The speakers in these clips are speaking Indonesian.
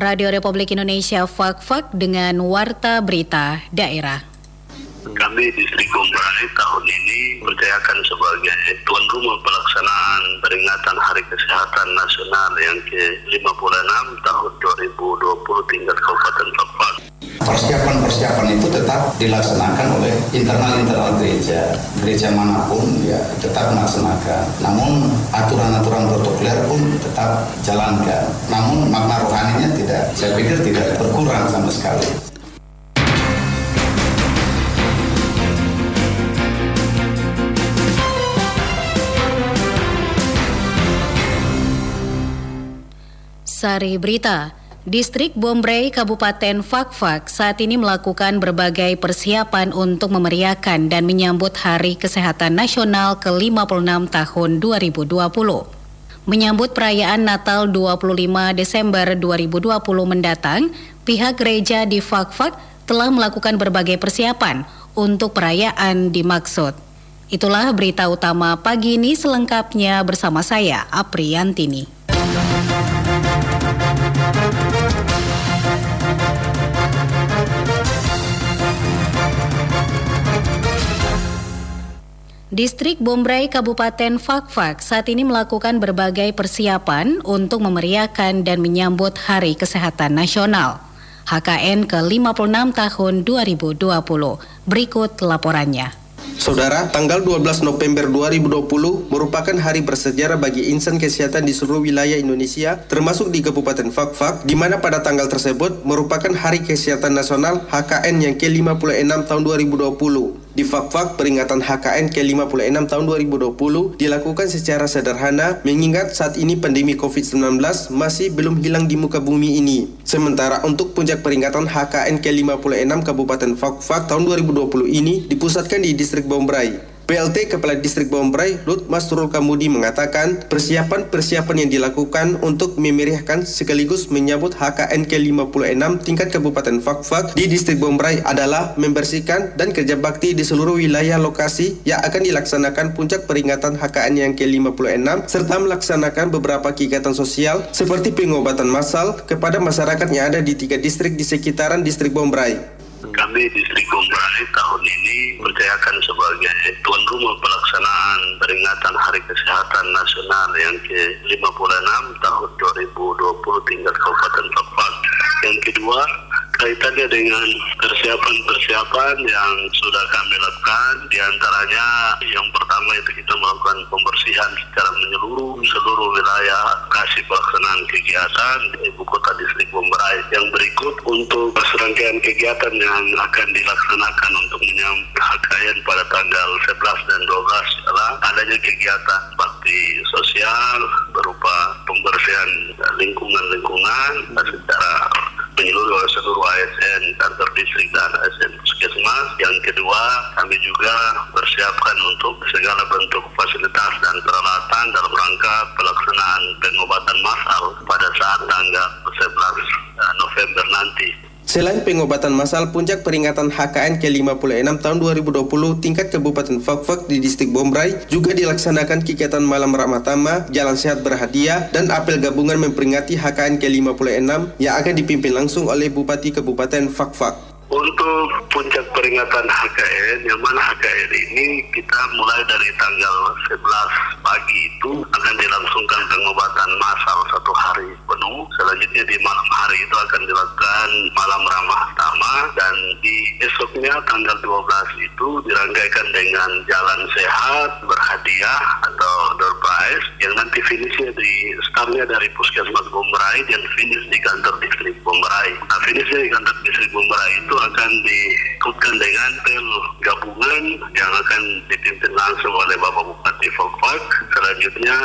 Radio Republik Indonesia Fak-Fak dengan Warta Berita Daerah. Kami Distrik Gombrai tahun ini berdayakan sebagai tuan rumah pelaksanaan peringatan Hari Kesehatan Nasional yang ke-56 tahun 2020 tingkat Kabupaten Fak-Fak. Persiapan-persiapan itu tetap dilaksanakan oleh internal-internal gereja. Gereja mana pun ya tetap melaksanakan. Namun aturan-aturan protokoler pun tetap jalankan. Namun makna rohaninya tidak, saya pikir tidak berkurang sama sekali. Sari Berita Distrik Bombray Kabupaten Fakfak saat ini melakukan berbagai persiapan untuk memeriahkan dan menyambut Hari Kesehatan Nasional ke-56 tahun 2020. Menyambut perayaan Natal 25 Desember 2020 mendatang, pihak gereja di Fakfak telah melakukan berbagai persiapan untuk perayaan dimaksud. Itulah berita utama pagi ini selengkapnya bersama saya, Apriantini. Distrik Bombray Kabupaten Fakfak saat ini melakukan berbagai persiapan untuk memeriahkan dan menyambut Hari Kesehatan Nasional HKN ke-56 tahun 2020. Berikut laporannya. Saudara, tanggal 12 November 2020 merupakan hari bersejarah bagi insan kesehatan di seluruh wilayah Indonesia, termasuk di Kabupaten Fakfak, di mana pada tanggal tersebut merupakan Hari Kesehatan Nasional HKN yang ke-56 tahun 2020. Di Fakfak, peringatan HKN ke-56 tahun 2020 dilakukan secara sederhana mengingat saat ini pandemi COVID-19 masih belum hilang di muka bumi ini. Sementara untuk puncak peringatan HKN ke-56 Kabupaten Fakfak tahun 2020 ini dipusatkan di Distrik Bombray. PLT Kepala Distrik Bombray, Lut Masrul Kamudi mengatakan persiapan-persiapan yang dilakukan untuk memeriahkan sekaligus menyambut HKN ke-56 tingkat Kabupaten Fakfak di Distrik Bombray adalah membersihkan dan kerja bakti di seluruh wilayah lokasi yang akan dilaksanakan puncak peringatan HKN yang ke-56 serta melaksanakan beberapa kegiatan sosial seperti pengobatan massal kepada masyarakat yang ada di tiga distrik di sekitaran Distrik Bombray. Kami Distrik Gombrai tahun ini berdayakan sebagai tuan rumah pelaksanaan peringatan Hari Kesehatan Nasional yang ke-56 tahun 2020 tingkat Kabupaten Tepat. Yang kedua, kaitannya dengan persiapan-persiapan yang sudah kami lakukan di antaranya yang pertama itu kita melakukan pembersihan secara menyeluruh seluruh wilayah kasih pelaksanaan kegiatan di ibu kota distrik untuk serangkaian kegiatan yang akan dilaksanakan untuk menyambut pada tanggal 11 dan 12 adalah adanya kegiatan bakti sosial berupa pembersihan lingkungan-lingkungan secara menyeluruh seluruh ASN kantor distrik dan ASN puskesmas. Yang kedua, kami juga bersiapkan untuk segala bentuk fasilitas dan peralatan dalam rangka pelaksanaan pengobatan massal pada saat tanggal 11 eh, November nanti. Selain pengobatan massal, puncak peringatan HKN ke-56 tahun 2020 tingkat Kabupaten Fakfak di Distrik Bombray juga dilaksanakan kegiatan Malam Rahmatama, Jalan Sehat Berhadiah, dan apel gabungan memperingati HKN ke-56 yang akan dipimpin langsung oleh Bupati Kabupaten Fakfak. Untuk puncak peringatan HKN, yang mana HKN ini kita mulai dari tanggal 11 pagi itu akan dilangsungkan pengobatan massal satu hari penuh. Selanjutnya di malam hari itu akan dilakukan malam ramah tama dan di esoknya tanggal 12 itu dirangkaikan dengan jalan sehat berhadiah atau prize yang nanti finishnya di startnya dari Puskesmas Bombray dan finish di kantor distrik Bombray. Nah finishnya di kantor distrik Bombray itu akan diikutkan dengan pel gabungan yang akan dipimpin langsung oleh Bapak Bupati Fokfak. Selanjutnya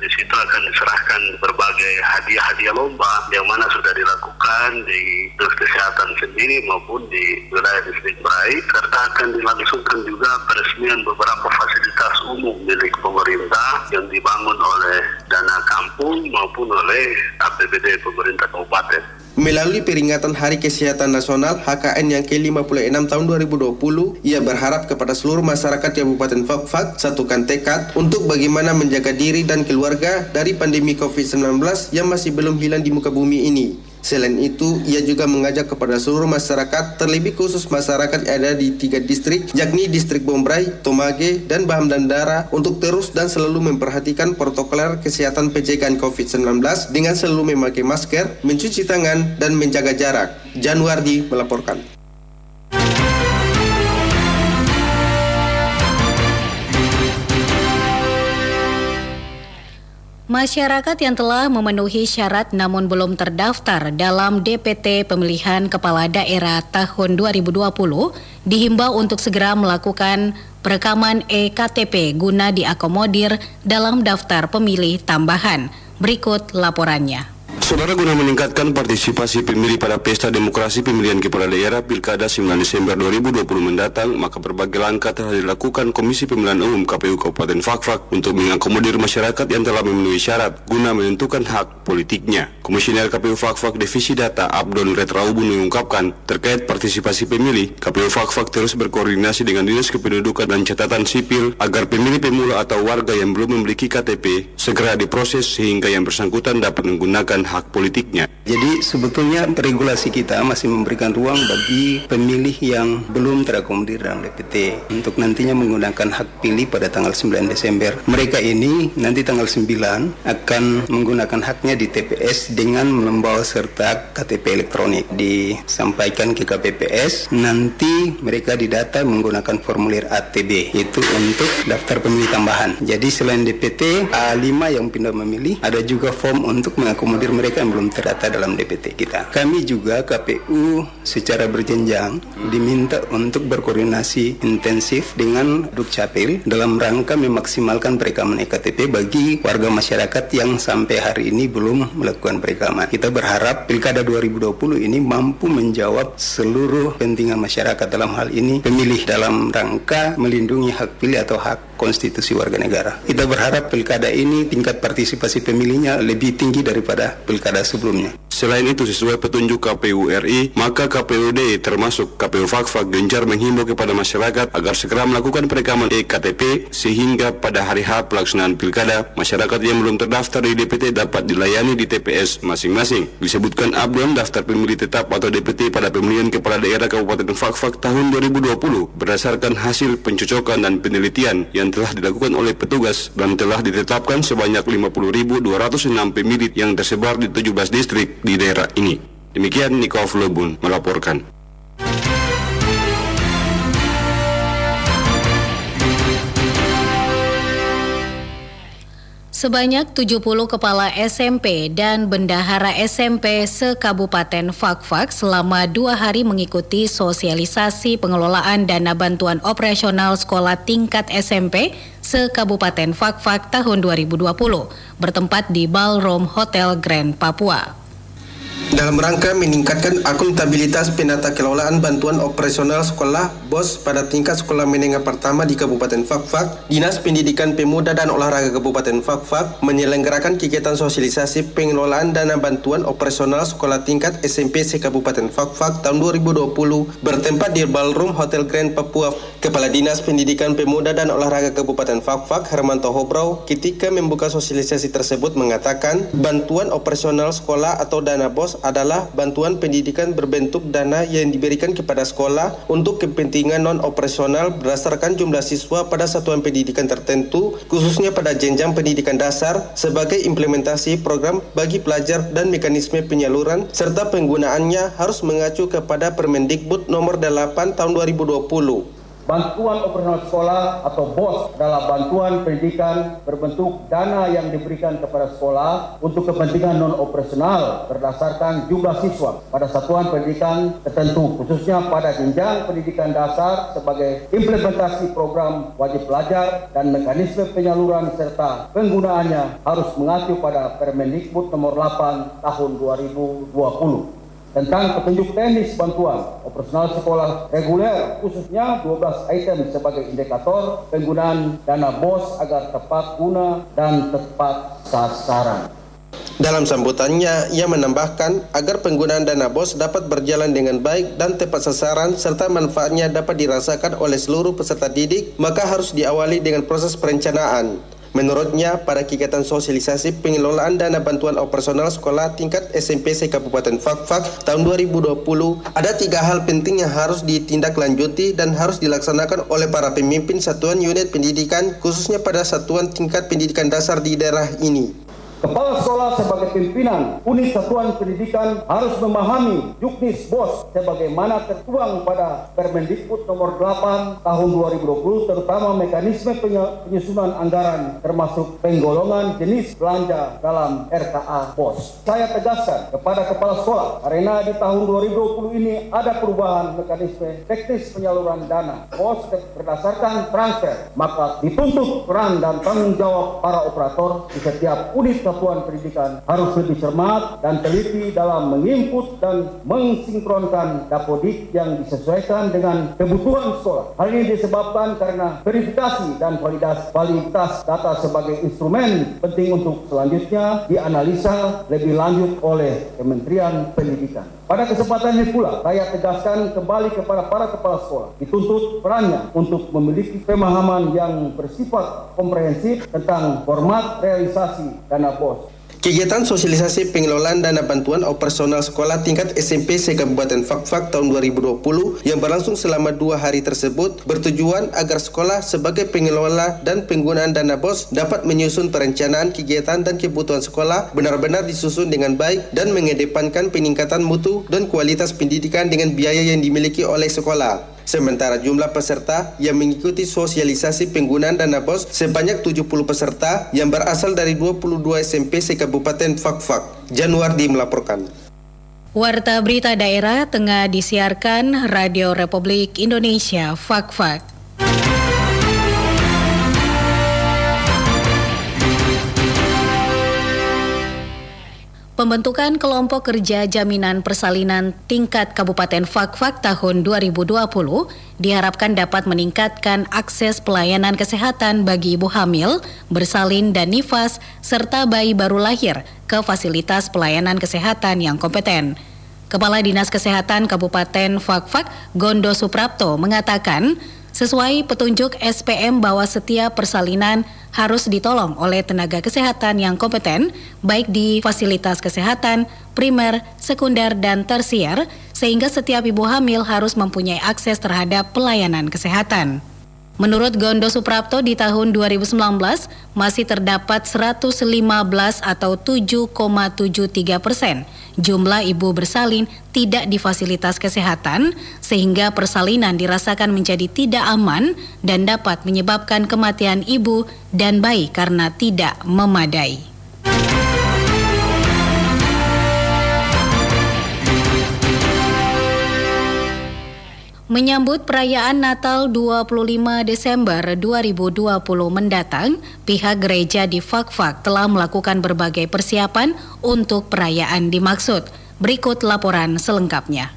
di situ akan diserahkan berbagai hadiah-hadiah lomba yang mana sudah dilakukan di dinas kesehatan sendiri maupun di wilayah distrik Baik serta akan dilangsungkan juga peresmian beberapa fasilitas umum milik pemerintah yang dibangun oleh dana kampung maupun oleh APBD pemerintah kabupaten. Melalui peringatan Hari Kesehatan Nasional HKN yang ke-56 tahun 2020, ia berharap kepada seluruh masyarakat Kabupaten Fakfak satukan tekad untuk bagaimana menjaga diri dan keluarga dari pandemi COVID-19 yang masih belum hilang di muka bumi ini. Selain itu, ia juga mengajak kepada seluruh masyarakat, terlebih khusus masyarakat yang ada di tiga distrik, yakni distrik Bombray, Tomage, dan Baham Dandara, untuk terus dan selalu memperhatikan protokol kesehatan pencegahan COVID-19 dengan selalu memakai masker, mencuci tangan, dan menjaga jarak. Januardi melaporkan. Masyarakat yang telah memenuhi syarat namun belum terdaftar dalam DPT pemilihan kepala daerah tahun 2020 dihimbau untuk segera melakukan perekaman EKTP guna diakomodir dalam daftar pemilih tambahan. Berikut laporannya. Saudara guna meningkatkan partisipasi pemilih pada pesta demokrasi pemilihan kepala daerah Pilkada 9 Desember 2020 mendatang, maka berbagai langkah telah dilakukan Komisi Pemilihan Umum KPU Kabupaten Fakfak untuk mengakomodir masyarakat yang telah memenuhi syarat guna menentukan hak politiknya. Komisioner KPU Fakfak Divisi Data Abdon Retraubun mengungkapkan terkait partisipasi pemilih, KPU Fakfak terus berkoordinasi dengan Dinas Kependudukan dan Catatan Sipil agar pemilih pemula atau warga yang belum memiliki KTP segera diproses sehingga yang bersangkutan dapat menggunakan hak hak politiknya. Jadi sebetulnya regulasi kita masih memberikan ruang bagi pemilih yang belum terakomodir dalam DPT untuk nantinya menggunakan hak pilih pada tanggal 9 Desember. Mereka ini nanti tanggal 9 akan menggunakan haknya di TPS dengan membawa serta KTP elektronik disampaikan ke KPPS nanti mereka didata menggunakan formulir ATB itu untuk daftar pemilih tambahan. Jadi selain DPT A5 yang pindah memilih ada juga form untuk mengakomodir mereka yang belum terdata dalam DPT kita. Kami juga KPU secara berjenjang diminta untuk berkoordinasi intensif dengan Dukcapil dalam rangka memaksimalkan perekaman EKTP bagi warga masyarakat yang sampai hari ini belum melakukan perekaman. Kita berharap Pilkada 2020 ini mampu menjawab seluruh kepentingan masyarakat dalam hal ini pemilih dalam rangka melindungi hak pilih atau hak konstitusi warga negara. Kita berharap pilkada ini tingkat partisipasi pemilihnya lebih tinggi daripada pilkada sebelumnya. Selain itu, sesuai petunjuk KPU RI, maka KPUD termasuk KPU Fakfak gencar menghimbau kepada masyarakat agar segera melakukan perekaman EKTP sehingga pada hari H pelaksanaan pilkada, masyarakat yang belum terdaftar di DPT dapat dilayani di TPS masing-masing. Disebutkan Abdon daftar pemilih tetap atau DPT pada pemilihan kepala daerah Kabupaten Fakfak tahun 2020 berdasarkan hasil pencocokan dan penelitian yang telah dilakukan oleh petugas dan telah ditetapkan sebanyak 50.206 pemilih yang tersebar di 17 distrik di daerah ini. Demikian Niko Flobun melaporkan. Sebanyak 70 kepala SMP dan bendahara SMP se-Kabupaten Fakfak selama dua hari mengikuti sosialisasi pengelolaan dana bantuan operasional sekolah tingkat SMP se-Kabupaten Fakfak tahun 2020 bertempat di Ballroom Hotel Grand Papua. Dalam rangka meningkatkan akuntabilitas penata kelolaan bantuan operasional sekolah BOS pada tingkat sekolah menengah pertama di Kabupaten Fakfak, Dinas Pendidikan Pemuda dan Olahraga Kabupaten Fakfak menyelenggarakan kegiatan sosialisasi pengelolaan dana bantuan operasional sekolah tingkat SMP se Kabupaten Fakfak tahun 2020 bertempat di Ballroom Hotel Grand Papua. Kepala Dinas Pendidikan Pemuda dan Olahraga Kabupaten Fakfak, Hermanto Hobrau, ketika membuka sosialisasi tersebut mengatakan bantuan operasional sekolah atau dana BOS adalah bantuan pendidikan berbentuk dana yang diberikan kepada sekolah untuk kepentingan non-operasional berdasarkan jumlah siswa pada satuan pendidikan tertentu, khususnya pada jenjang pendidikan dasar sebagai implementasi program bagi pelajar dan mekanisme penyaluran serta penggunaannya harus mengacu kepada Permendikbud nomor 8 tahun 2020 Bantuan operasional sekolah atau BOS adalah bantuan pendidikan berbentuk dana yang diberikan kepada sekolah untuk kepentingan non-operasional berdasarkan jumlah siswa pada satuan pendidikan tertentu, khususnya pada jenjang pendidikan dasar sebagai implementasi program wajib belajar dan mekanisme penyaluran serta penggunaannya harus mengacu pada Permendikbud nomor 8 tahun 2020 tentang petunjuk teknis bantuan operasional sekolah reguler khususnya 12 item sebagai indikator penggunaan dana BOS agar tepat guna dan tepat sasaran. Dalam sambutannya, ia menambahkan agar penggunaan dana BOS dapat berjalan dengan baik dan tepat sasaran serta manfaatnya dapat dirasakan oleh seluruh peserta didik, maka harus diawali dengan proses perencanaan Menurutnya, pada kegiatan sosialisasi pengelolaan dana bantuan operasional sekolah tingkat SMP Kabupaten Fakfak tahun 2020, ada tiga hal penting yang harus ditindaklanjuti dan harus dilaksanakan oleh para pemimpin satuan unit pendidikan, khususnya pada satuan tingkat pendidikan dasar di daerah ini. Kepala sekolah sebagai pimpinan unit satuan pendidikan harus memahami juknis BOS sebagaimana tertuang pada Permendikbud nomor 8 tahun 2020 terutama mekanisme penyusunan anggaran termasuk penggolongan jenis belanja dalam RKA BOS. Saya tegaskan kepada kepala sekolah karena di tahun 2020 ini ada perubahan mekanisme teknis penyaluran dana BOS berdasarkan transfer maka dituntut peran dan tanggung jawab para operator di setiap unit satuan pendidikan harus lebih cermat dan teliti dalam menginput dan mensinkronkan dapodik yang disesuaikan dengan kebutuhan sekolah. Hal ini disebabkan karena verifikasi dan validas, validitas data sebagai instrumen penting untuk selanjutnya dianalisa lebih lanjut oleh Kementerian Pendidikan. Pada kesempatan ini pula, saya tegaskan kembali kepada para kepala sekolah, dituntut perannya untuk memiliki pemahaman yang bersifat komprehensif tentang format realisasi dana BOS. Kegiatan sosialisasi pengelolaan dana bantuan operasional sekolah tingkat SMP se-Kabupaten Fakfak tahun 2020 yang berlangsung selama dua hari tersebut bertujuan agar sekolah sebagai pengelola dan penggunaan dana BOS dapat menyusun perencanaan kegiatan dan kebutuhan sekolah benar-benar disusun dengan baik dan mengedepankan peningkatan mutu dan kualitas pendidikan dengan biaya yang dimiliki oleh sekolah. Sementara jumlah peserta yang mengikuti sosialisasi penggunaan dana BOS sebanyak 70 peserta yang berasal dari 22 SMP se-Kabupaten Fakfak. Januardi melaporkan. Warta berita daerah tengah disiarkan Radio Republik Indonesia Fakfak. Pembentukan kelompok kerja jaminan persalinan tingkat Kabupaten Fakfak tahun 2020 diharapkan dapat meningkatkan akses pelayanan kesehatan bagi ibu hamil, bersalin dan nifas serta bayi baru lahir ke fasilitas pelayanan kesehatan yang kompeten. Kepala Dinas Kesehatan Kabupaten Fakfak Gondo Suprapto mengatakan Sesuai petunjuk SPM bahwa setiap persalinan harus ditolong oleh tenaga kesehatan yang kompeten, baik di fasilitas kesehatan, primer, sekunder, dan tersier, sehingga setiap ibu hamil harus mempunyai akses terhadap pelayanan kesehatan. Menurut Gondo Suprapto di tahun 2019 masih terdapat 115 atau 7,73 persen jumlah ibu bersalin tidak di fasilitas kesehatan sehingga persalinan dirasakan menjadi tidak aman dan dapat menyebabkan kematian ibu dan bayi karena tidak memadai. Menyambut perayaan Natal 25 Desember 2020 mendatang, pihak gereja di Fakfak telah melakukan berbagai persiapan untuk perayaan dimaksud. Berikut laporan selengkapnya.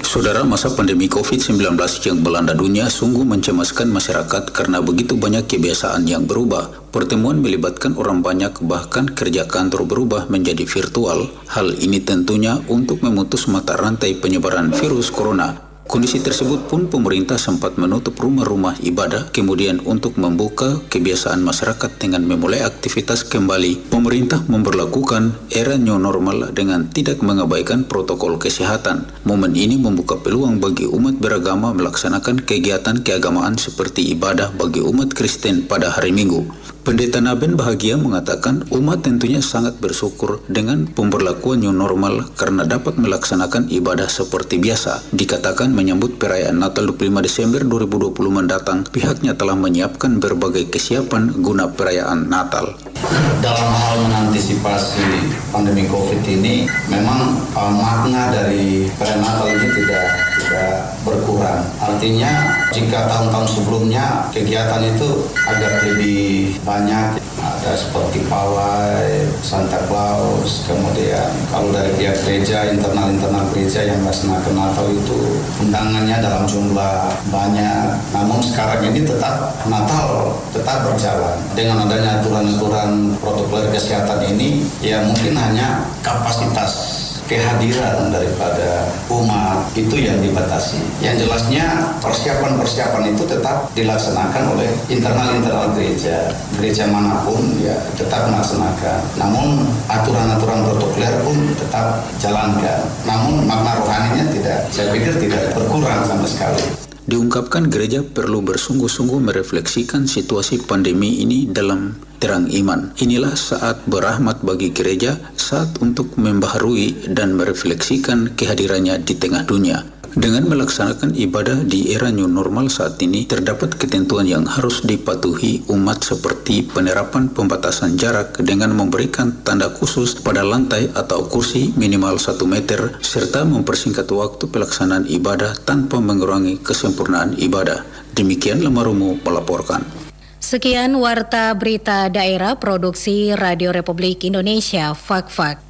Saudara, masa pandemi COVID-19 yang melanda dunia sungguh mencemaskan masyarakat karena begitu banyak kebiasaan yang berubah. Pertemuan melibatkan orang banyak, bahkan kerja kantor berubah menjadi virtual. Hal ini tentunya untuk memutus mata rantai penyebaran virus corona Kondisi tersebut pun pemerintah sempat menutup rumah-rumah ibadah, kemudian untuk membuka kebiasaan masyarakat dengan memulai aktivitas kembali, pemerintah memperlakukan era new normal dengan tidak mengabaikan protokol kesehatan. Momen ini membuka peluang bagi umat beragama melaksanakan kegiatan keagamaan seperti ibadah bagi umat Kristen pada hari Minggu. Pendeta Naben bahagia mengatakan umat tentunya sangat bersyukur dengan pemberlakuan new normal karena dapat melaksanakan ibadah seperti biasa. Dikatakan menyambut perayaan Natal 25 Desember 2020 mendatang, pihaknya telah menyiapkan berbagai kesiapan guna perayaan Natal. Dalam hal mengantisipasi pandemi COVID ini, memang uh, makna dari perayaan Natal ini tidak tidak berkurang. Artinya jika tahun-tahun sebelumnya kegiatan itu agak lebih banyak seperti pawai, Santa Claus, kemudian kalau dari pihak gereja, internal-internal gereja yang melaksanakan Natal itu undangannya dalam jumlah banyak. Namun sekarang ini tetap Natal tetap berjalan. Dengan adanya aturan-aturan protokol kesehatan ini, ya mungkin hanya kapasitas kehadiran daripada umat itu yang dibatasi. Yang jelasnya persiapan-persiapan itu tetap dilaksanakan oleh internal-internal gereja. Gereja mana pun ya tetap melaksanakan. Namun aturan-aturan protokoler pun tetap jalankan. Namun makna rohaninya tidak, saya pikir tidak berkurang sama sekali. Diungkapkan gereja perlu bersungguh-sungguh merefleksikan situasi pandemi ini dalam terang iman. Inilah saat berahmat bagi gereja, saat untuk membaharui dan merefleksikan kehadirannya di tengah dunia. Dengan melaksanakan ibadah di era new normal saat ini, terdapat ketentuan yang harus dipatuhi umat seperti penerapan pembatasan jarak dengan memberikan tanda khusus pada lantai atau kursi minimal 1 meter, serta mempersingkat waktu pelaksanaan ibadah tanpa mengurangi kesempurnaan ibadah. Demikian Lemarumu melaporkan. Sekian Warta Berita Daerah Produksi Radio Republik Indonesia, Fak-Fak.